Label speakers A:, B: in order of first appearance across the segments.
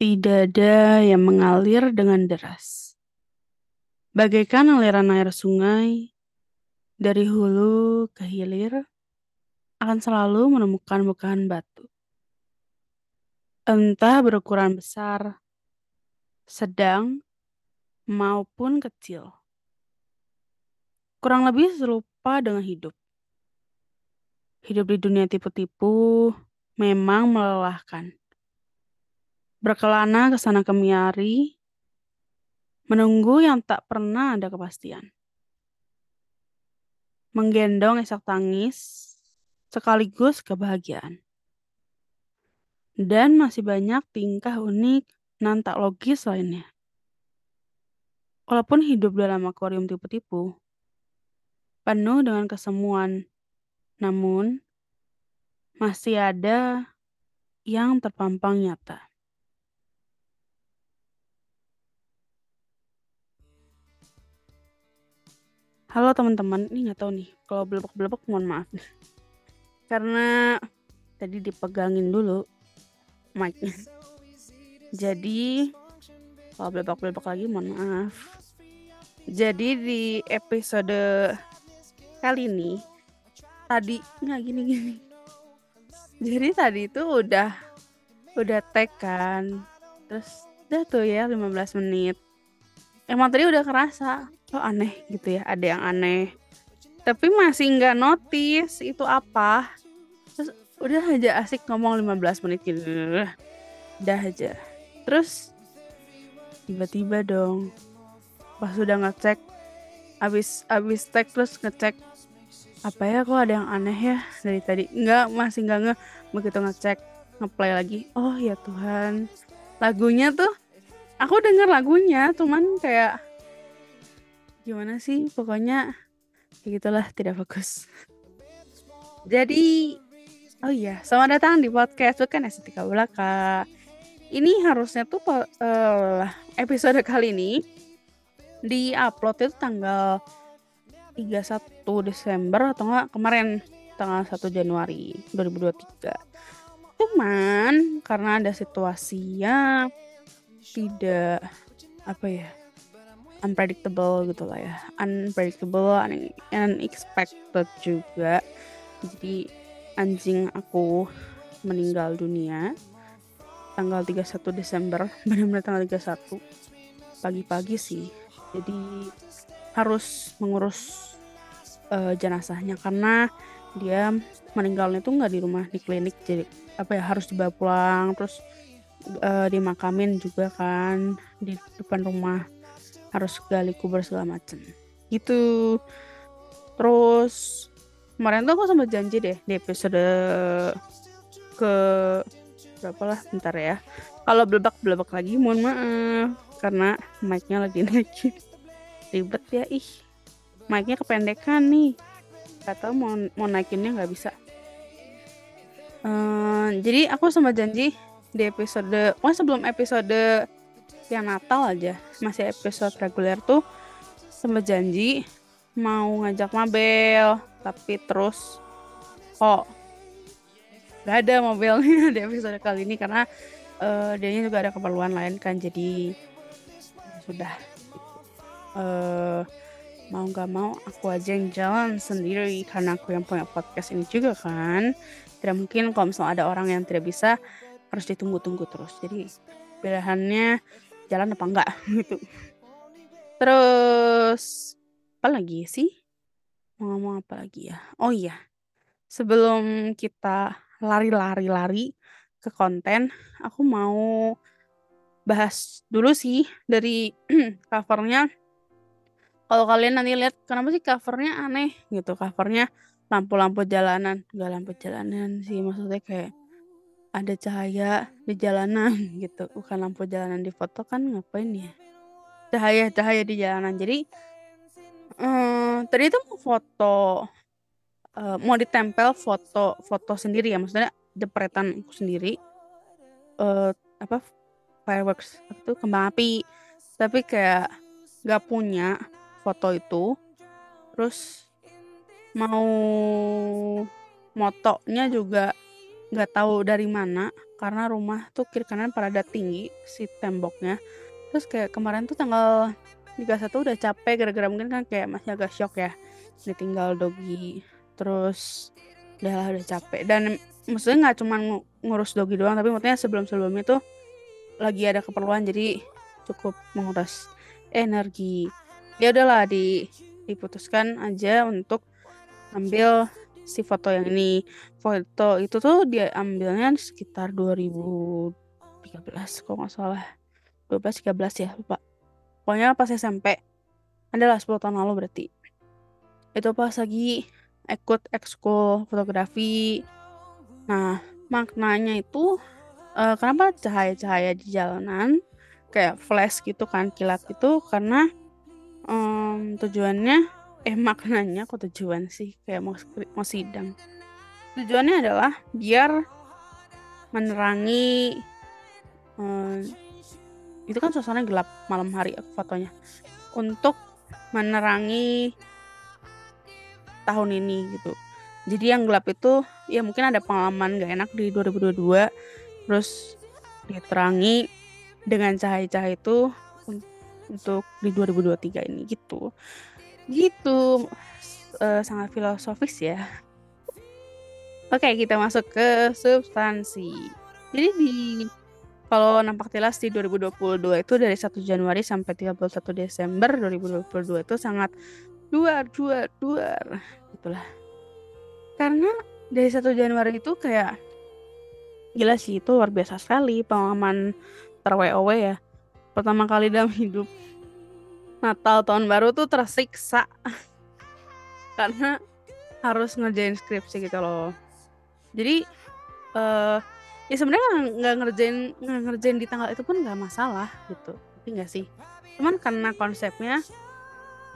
A: Tidak ada yang mengalir dengan deras. Bagaikan aliran air sungai, dari hulu ke hilir, akan selalu menemukan bukaan batu. Entah berukuran besar, sedang, maupun kecil. Kurang lebih serupa dengan hidup. Hidup di dunia tipu-tipu memang melelahkan berkelana ke sana kemari, menunggu yang tak pernah ada kepastian. Menggendong esak tangis, sekaligus kebahagiaan. Dan masih banyak tingkah unik dan tak logis lainnya. Walaupun hidup dalam akuarium tipu-tipu, penuh dengan kesemuan, namun masih ada yang terpampang nyata. Halo teman-teman, ini nggak tahu nih kalau belebek-belebek mohon maaf karena tadi dipegangin dulu mic-nya. Jadi kalau belebek-belebek lagi mohon maaf. Jadi di episode kali ini tadi nggak gini-gini. Jadi tadi itu udah udah tag kan. Terus udah tuh ya 15 menit. Emang tadi udah kerasa. Oh aneh gitu ya ada yang aneh. Tapi masih nggak notice itu apa. Terus udah aja asik ngomong 15 menit gitu. Udah aja. Terus tiba-tiba dong pas udah ngecek abis abis tag terus ngecek apa ya kok ada yang aneh ya dari tadi? Nggak masih nggak nge begitu ngecek ngeplay lagi. Oh ya Tuhan. Lagunya tuh aku denger lagunya cuman kayak gimana sih? Pokoknya ya gitulah tidak fokus. Jadi oh iya selamat datang di podcast bukan estetika belaka. Ini harusnya tuh uh, episode kali ini di upload itu tanggal 31 Desember atau enggak kemarin tanggal 1 Januari 2023 cuman karena ada situasinya tidak apa ya unpredictable gitu lah ya. Unpredictable un unexpected juga. Jadi anjing aku meninggal dunia tanggal 31 Desember benar-benar tanggal 31 pagi-pagi sih. Jadi harus mengurus uh, jenazahnya karena dia meninggalnya tuh nggak di rumah di klinik. Jadi apa ya harus dibawa pulang terus uh, dimakamin juga kan di depan rumah harus gali kubur segala macem. Gitu. Terus kemarin tuh aku sempat janji deh di episode ke berapa lah bentar ya. Kalau belebak belebak lagi mohon maaf karena mic-nya lagi naikin ribet ya ih. Mic-nya kependekan nih. Atau mau mau naikinnya nggak bisa. Uh, jadi aku sama janji di episode oh sebelum episode yang Natal aja masih episode reguler tuh sempat janji mau ngajak Mabel tapi terus kok gak ada mobilnya di episode kali ini karena uh, dia juga ada keperluan lain kan jadi sudah uh, mau nggak mau aku aja yang jalan sendiri karena aku yang punya podcast ini juga kan. Tidak mungkin kalau misalnya ada orang yang tidak bisa harus ditunggu-tunggu terus jadi pilihannya jalan apa enggak gitu. Terus apa lagi sih? Mau ngomong apa lagi ya? Oh iya. Sebelum kita lari-lari-lari ke konten, aku mau bahas dulu sih dari covernya. Kalau kalian nanti lihat kenapa sih covernya aneh gitu, covernya lampu-lampu jalanan, enggak lampu jalanan sih maksudnya kayak ada cahaya di jalanan gitu. Bukan lampu jalanan di foto kan ngapain ya? Cahaya-cahaya di jalanan. Jadi um, tadi itu mau foto uh, mau ditempel foto foto sendiri ya. Maksudnya depretan aku sendiri. Uh, apa fireworks itu kembang api. Tapi kayak gak punya foto itu. Terus mau motonya juga nggak tahu dari mana karena rumah tuh kiri kanan pada tinggi si temboknya. Terus kayak kemarin tuh tanggal 31 udah capek gara-gara mungkin kan kayak masih agak shock ya ditinggal dogi. Terus udah udah capek. Dan maksudnya nggak cuma ngurus dogi doang tapi maksudnya sebelum sebelumnya tuh lagi ada keperluan jadi cukup menguras energi. Ya udahlah di diputuskan aja untuk ambil si foto yang ini. Foto itu tuh dia ambilnya sekitar 2013 kalau nggak salah. 12 13 ya lupa. Pokoknya pas SMP adalah 10 tahun lalu berarti. Itu pas lagi ikut ekskul fotografi. Nah maknanya itu uh, kenapa cahaya-cahaya di jalanan kayak flash gitu kan kilat itu karena um, tujuannya eh maknanya kok tujuan sih? Kayak mau mau sidang. Tujuannya adalah biar menerangi um, itu kan suasana gelap malam hari aku fotonya. Untuk menerangi tahun ini gitu. Jadi yang gelap itu ya mungkin ada pengalaman gak enak di 2022 terus diterangi dengan cahaya-cahaya itu untuk di 2023 ini gitu gitu. Uh, sangat filosofis ya. Oke kita masuk ke substansi. Jadi di kalau nampak jelas di 2022 itu dari 1 Januari sampai 31 Desember 2022 itu sangat duar duar duar. Itulah. Karena dari 1 Januari itu kayak gila sih itu luar biasa sekali pengalaman terweowe ya. Pertama kali dalam hidup Natal tahun baru tuh tersiksa. Karena harus ngerjain skripsi gitu loh. Jadi uh, ya sebenarnya nggak ngerjain nggak ngerjain di tanggal itu pun nggak masalah gitu. Tapi nggak sih. Cuman karena konsepnya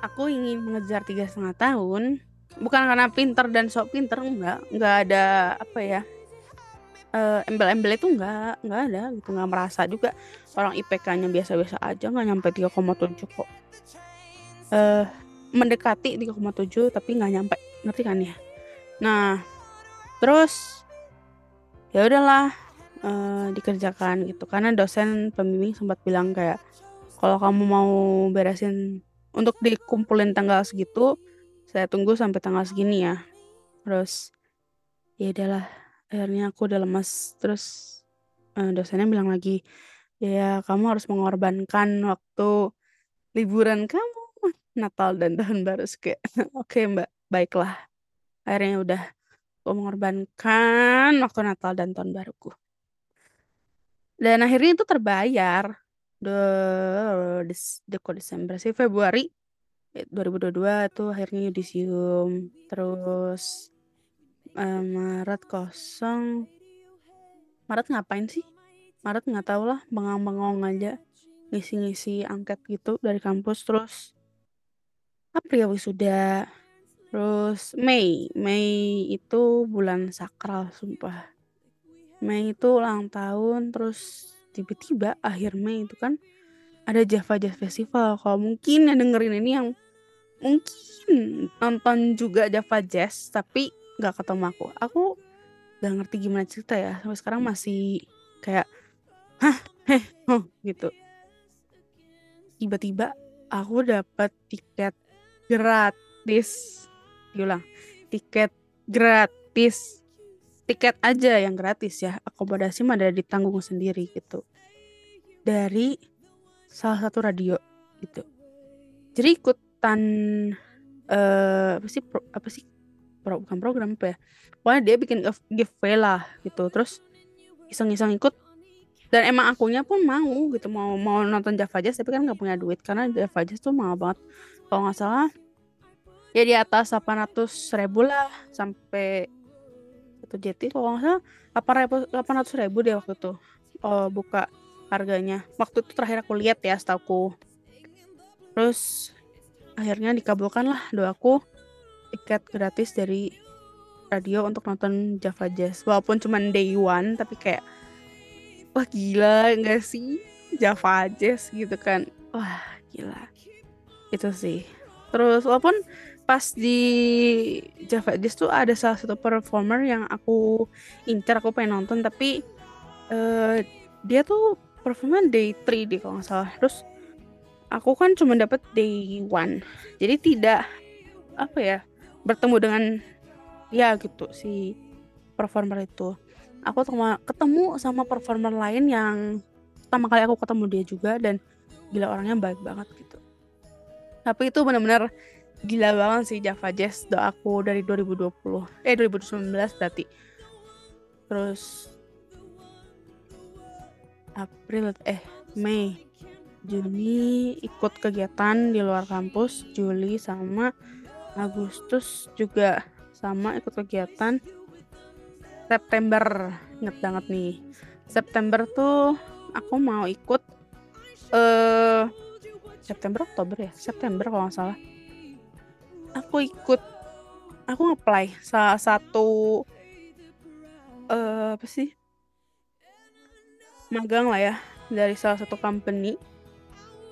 A: aku ingin mengejar tiga setengah tahun. Bukan karena pinter dan sok pinter enggak nggak ada apa ya uh, embel-embel itu nggak nggak ada gitu nggak merasa juga. Orang IPK-nya biasa-biasa aja nggak nyampe 3,7 kok. Uh, mendekati 3,7 tapi nggak nyampe ngerti kan ya? Nah terus ya udahlah uh, dikerjakan gitu. Karena dosen pembimbing sempat bilang kayak kalau kamu mau beresin untuk dikumpulin tanggal segitu saya tunggu sampai tanggal segini ya. Terus ya udahlah akhirnya aku udah lemas terus uh, dosennya bilang lagi ya kamu harus mengorbankan waktu liburan kamu Natal dan tahun baru. Oke okay, mbak baiklah. Akhirnya udah aku mengorbankan waktu Natal dan tahun baruku. Dan akhirnya itu terbayar de, de, Desember sih? Februari 2022 tuh akhirnya yudisium terus uh, Maret kosong. Maret ngapain sih? Maret nggak tahu lah bengong-bengong aja. Ngisi-ngisi angket gitu dari kampus terus April wisuda. Terus Mei. Mei itu bulan sakral sumpah. Mei itu ulang tahun terus tiba-tiba akhir Mei itu kan ada Java Jazz Festival. Kalau mungkin yang dengerin ini yang mungkin nonton juga Java Jazz tapi nggak ketemu aku. Aku gak ngerti gimana cerita ya. Sampai sekarang masih kayak hah? Heh? Oh gitu. Tiba-tiba aku dapat tiket gratis. Diulang tiket gratis. Tiket aja yang gratis ya. Akomodasi mah ada ditanggung sendiri gitu. Dari salah satu radio gitu. Jadi ikutan uh, apa sih apa sih pro, bukan program apa ya. Pokoknya dia bikin giveaway lah gitu. Terus iseng-iseng ikut. Dan emang akunya pun mau gitu. Mau mau nonton Java Jazz tapi kan nggak punya duit. Karena Java Jazz tuh mahal banget. Kalau nggak salah ya di atas 800 ribu lah sampai itu jeti kalau nggak salah 800 ribu deh waktu itu oh, buka harganya. Waktu itu terakhir aku lihat ya setahu terus akhirnya dikabulkan lah doaku tiket gratis dari radio untuk nonton Java Jazz. Walaupun cuma day one tapi kayak wah gila enggak sih Java Jazz? gitu kan. Wah gila. Itu sih. Terus walaupun pas di Java Jazz tuh ada salah satu performer yang aku incar aku pengen nonton tapi uh, dia tuh performa day 3 deh kalau nggak salah. Terus aku kan cuma dapat day one. Jadi tidak apa ya bertemu dengan ya gitu si performer itu. Aku ketemu sama performer lain yang pertama kali aku ketemu dia juga dan gila orangnya baik banget gitu. Tapi itu benar-benar gila banget sih Java Jazz doaku dari 2020 eh 2019 berarti. Terus April eh Mei Juni ikut kegiatan di luar kampus Juli sama Agustus juga sama ikut kegiatan. September inget banget nih. September tuh aku mau ikut eh uh, September Oktober ya? September kalau nggak salah. Aku ikut aku ngeplay salah satu uh, apa sih? Magang lah ya dari salah satu company.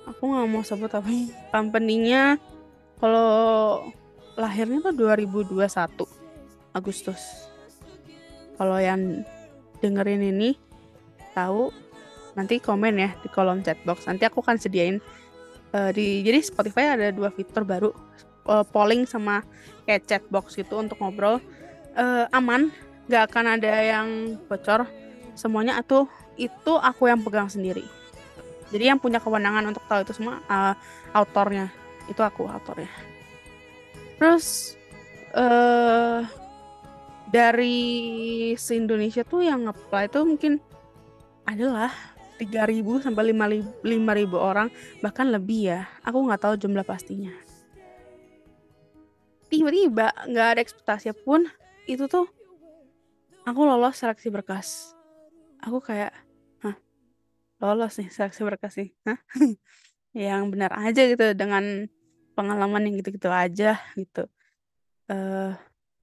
A: Aku nggak mau sebut apa company-nya kalau lahirnya tuh 2021 Agustus. Kalau yang dengerin ini tahu nanti komen ya di kolom chat box. Nanti aku akan sediain uh, di jadi Spotify ada dua fitur baru uh, polling sama kayak chat box gitu untuk ngobrol. Uh, aman nggak akan ada yang bocor. Semuanya itu itu aku yang pegang sendiri. Jadi yang punya kewenangan untuk tahu itu semua uh, autornya. Itu aku autornya terus uh, dari se Indonesia tuh yang apply itu mungkin adalah 3000 sampai 5000 orang bahkan lebih ya. Aku nggak tahu jumlah pastinya. Tiba-tiba nggak ada ekspektasi pun itu tuh aku lolos seleksi berkas. Aku kayak hah lolos nih seleksi berkas nih? Hah? Yang benar aja gitu dengan pengalaman yang gitu-gitu aja gitu uh,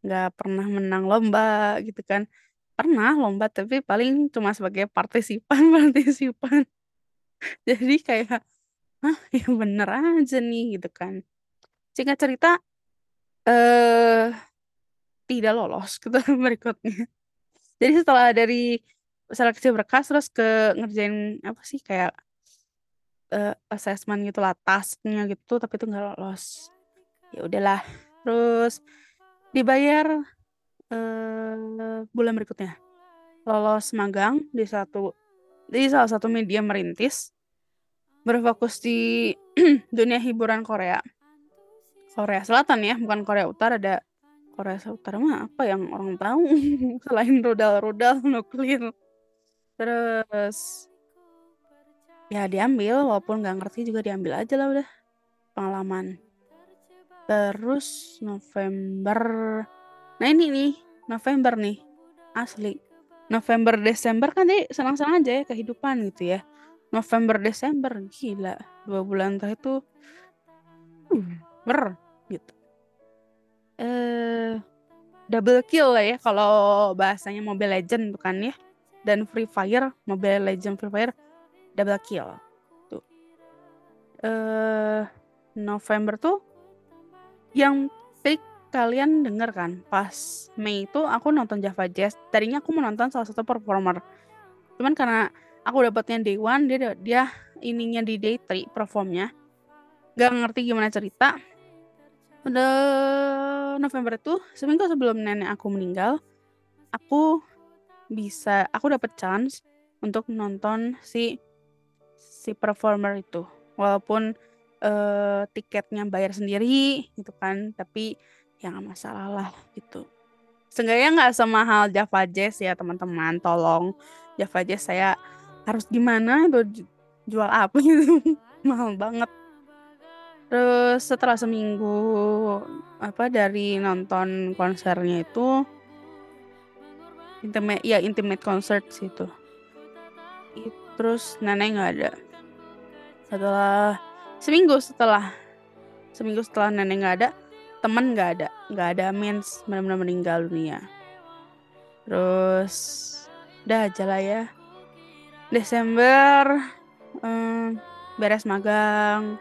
A: nggak pernah menang lomba gitu kan. Pernah lomba tapi paling cuma sebagai partisipan-partisipan. Jadi kayak, "Hah, ya bener aja nih," gitu kan. Singkat cerita, eh tidak lolos ke berikutnya. Jadi setelah dari seleksi berkas terus ke ngerjain apa sih kayak, uh, assessment gitulah, tasknya gitu, tapi itu nggak lolos. Ya udahlah, terus Dibayar, uh, bulan berikutnya. Lolos magang di satu di salah satu media merintis, berfokus di dunia hiburan Korea. Korea Selatan ya, bukan Korea Utara, ada Korea Utara mah apa yang orang tahu selain rudal-rudal nuklir. Terus ya diambil walaupun nggak ngerti juga diambil aja lah udah, pengalaman. Terus November nah ini nih, November nih, asli. November, Desember kan dia senang-senang aja ya kehidupan gitu ya. November, Desember, gila. Dua bulan terakhir itu uh, ber gitu. Eh double kill lah ya kalau bahasanya Mobile Legend bukan ya. Dan Free Fire, Mobile Legend Free Fire double kill. Tuh. Eh November tuh yang trik kalian denger kan, pas Mei itu aku nonton Java Jazz, tadinya aku mau nonton salah satu performer. Cuman karena aku dapetnya day one, dia dia ininya di day three performnya. Gak ngerti gimana cerita. Pada November itu, seminggu sebelum nenek aku meninggal, aku bisa, aku dapet chance untuk nonton si si performer itu. Walaupun uh, tiketnya bayar sendiri gitu kan, tapi ya nggak masalah lah gitu. Seenggaknya nggak semahal Java Jazz ya teman-teman, tolong Java Jazz saya harus gimana itu jual apa gitu, mahal banget. Terus setelah seminggu apa dari nonton konsernya itu intimate ya intimate concert situ. Terus nenek nggak ada. Setelah seminggu setelah seminggu setelah nenek nggak ada teman nggak ada nggak ada mens benar-benar meninggal dunia. Terus udah aja lah ya. Desember hmm, beres magang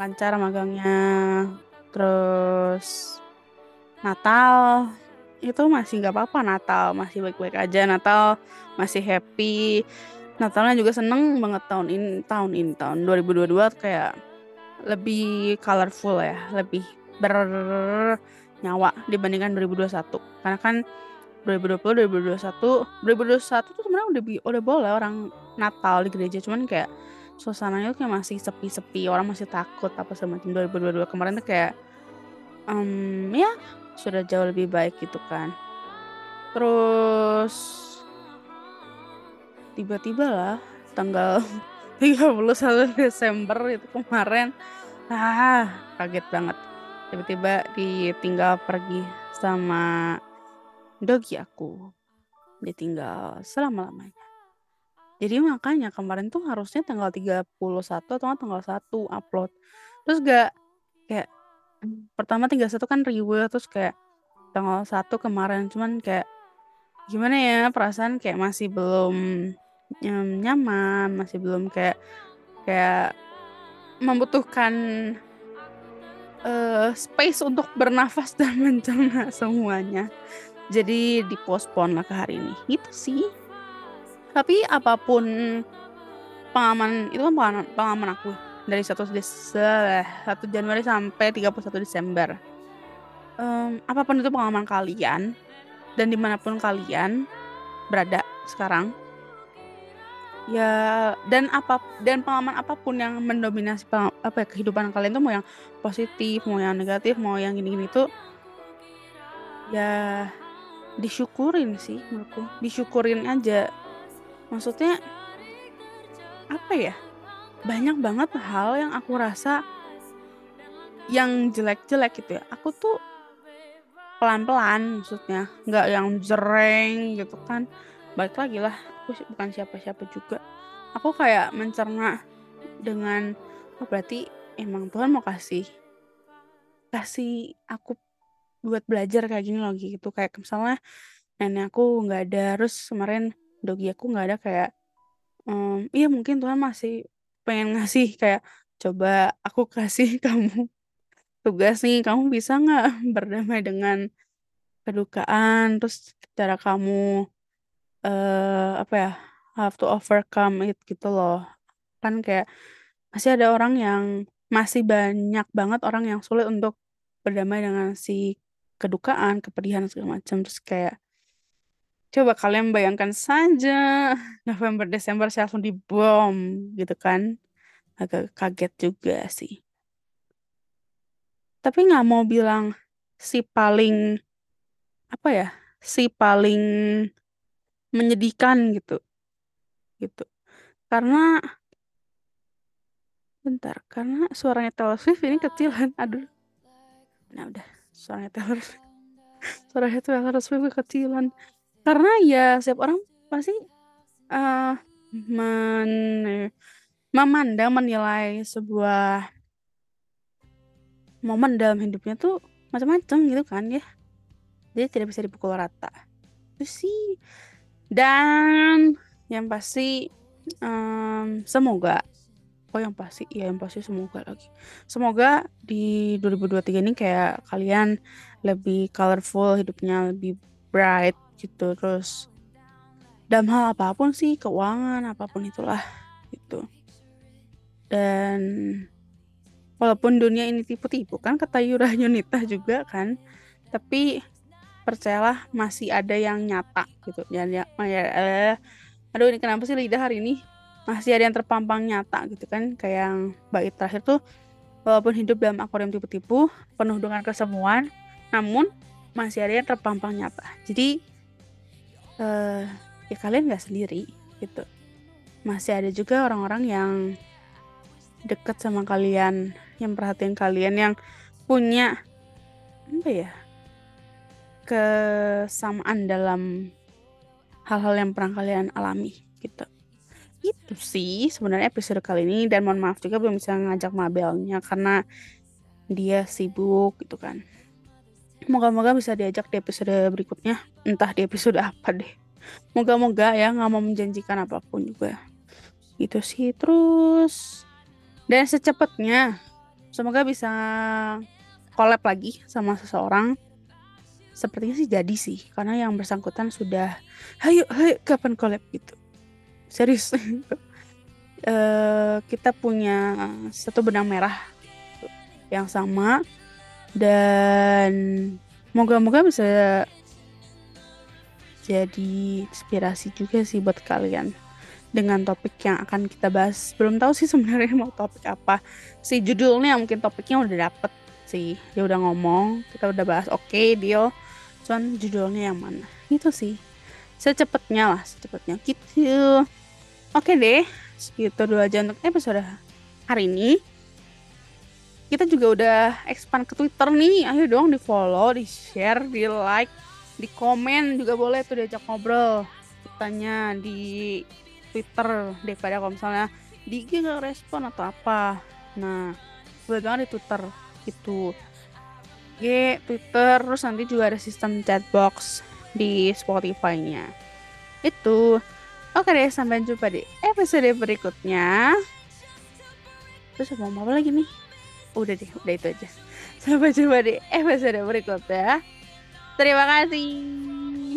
A: lancar magangnya. Terus Natal itu masih nggak apa-apa Natal masih baik-baik aja Natal masih happy Natalnya juga seneng banget tahun ini tahun ini tahun 2022 kayak lebih colorful ya lebih bernyawa dibandingkan 2021 karena kan 2020 2021 2021 tuh sebenarnya udah udah boleh orang Natal di gereja cuman kayak suasananya kayak masih sepi-sepi orang masih takut apa semacam 2022 kemarin tuh kayak um, ya sudah jauh lebih baik gitu kan. Terus tiba-tiba lah tanggal 31 Desember itu kemarin ah kaget banget. Tiba-tiba ditinggal pergi sama dogi aku. Ditinggal selama-lamanya. Jadi makanya kemarin tuh harusnya tanggal 31 atau tanggal 1 upload. Terus gak kayak pertama 31 kan reward terus kayak tanggal 1 kemarin. Cuman kayak gimana ya perasaan kayak masih belum nyaman masih belum kayak kayak membutuhkan uh, space untuk bernafas dan mencerna semuanya. Jadi dipospon lah ke hari ini. Itu sih. Tapi apa pun pengalaman itu kan pengalaman, pengalaman aku dari 1 Desember 1 Januari sampai 31 Desember. Um, apa pun itu pengalaman kalian dan di mana pun kalian berada sekarang ya dan apa dan pengalaman apa pun yang mendominasi apa ya, kehidupan kalian tuh mau yang positif mau yang negatif mau yang gini-gini tuh ya disyukurin sih menurutku. Disyukurin aja. Maksudnya apa ya banyak banget hal yang aku rasa yang jelek-jelek gitu ya. Aku tuh pelan-pelan maksudnya. Nggak yang jereng gitu kan. Balik lagi lah aku bukan siapa-siapa juga. Aku kayak mencerna dengan oh berarti emang Tuhan mau kasih kasih aku buat belajar kayak gini loh gitu. Kayak misalnya nenek aku nggak ada terus kemarin dogi aku nggak ada kayak um, iya mungkin Tuhan masih pengen ngasih kayak coba aku kasih kamu tugas nih kamu bisa nggak berdamai dengan kedukaan? Terus cara kamu uh, apa ya have to overcome it gitu loh. Kan kayak masih ada orang yang masih banyak banget orang yang sulit untuk berdamai dengan si kedukaan kepedihan segala macam. Terus kayak coba kalian bayangkan saja November Desember saya langsung dibom gitu kan. Agak kaget juga sih tapi nggak mau bilang si paling apa ya si paling menyedihkan gitu gitu. Karena bentar karena suaranya Taylor Swift ini kecilan aduh. Nah udah suaranya Taylor Swift suaranya Taylor Swift kecilan karena ya setiap orang pasti uh, men memandang menilai sebuah momen dalam hidupnya tuh macam-macam gitu kan ya. Jadi tidak bisa dipukul rata. Itu sih. Dan yang pasti um, semoga oh yang pasti ya yang pasti semoga lagi. Semoga di 2023 ini kayak kalian lebih colorful hidupnya lebih bright gitu. Terus dalam hal apa pun sih keuangan apa pun itulah gitu. Dan walaupun dunia ini tipu-tipu kan kata Yura Yunita juga kan. Tapi percayalah masih ada yang nyata gitu. Ya, ya eh, aduh ini kenapa sih lidah hari ini? Masih ada yang terpampang nyata gitu kan. Kayak yang bait terakhir tuh walaupun hidup dalam akuarium tipu-tipu penuh dengan kesemuan namun masih ada yang terpampang nyata. Jadi uh, ya kalian nggak sendiri gitu. Masih ada juga orang-orang yang deket sama kalian yang perhatian kalian yang punya apa ya kesamaan dalam hal-hal yang pernah kalian alami gitu. Itu sih sebenarnya episode kali ini dan mohon maaf juga belum bisa ngajak Mabelnya karena dia sibuk gitu kan. Moga-moga bisa diajak di episode berikutnya entah di episode apa deh. Moga-moga ya nggak mau menjanjikan apa pun juga. Gitu sih terus. Dan secepatnya semoga bisa collab lagi sama seseorang. Sepertinya sih jadi sih karena yang bersangkutan sudah hayo hayo kapan collab? gitu. Serius. Uh, kita punya satu benang merah yang sama dan moga-moga bisa jadi inspirasi juga sih buat kalian dengan topik yang akan kita bahas. Belum tahu sih sebenarnya mau topik apa. Si judulnya mungkin topiknya udah dapet sih. Dia udah ngomong, kita udah bahas. Oke, okay, deal. Cuman judulnya yang mana? Itu sih. Secepatnya lah, secepatnya gitu. Oke okay deh, segitu dulu aja untuk episode hari ini. Kita juga udah expand ke Twitter nih. Ayo dong di follow, di share, di like, di komen juga boleh tuh diajak ngobrol. Tanya di Twitter daripada kalau misalnya di IG nggak respon atau apa. Nah boleh banget di Twitter itu G Twitter terus nanti juga ada sistem chatbox di Spotify-nya. Itu. Oke deh sampai jumpa di episode berikutnya. Terus mau apa lagi nih? Udah deh udah itu aja. Sampai jumpa di episode berikutnya. Terima kasih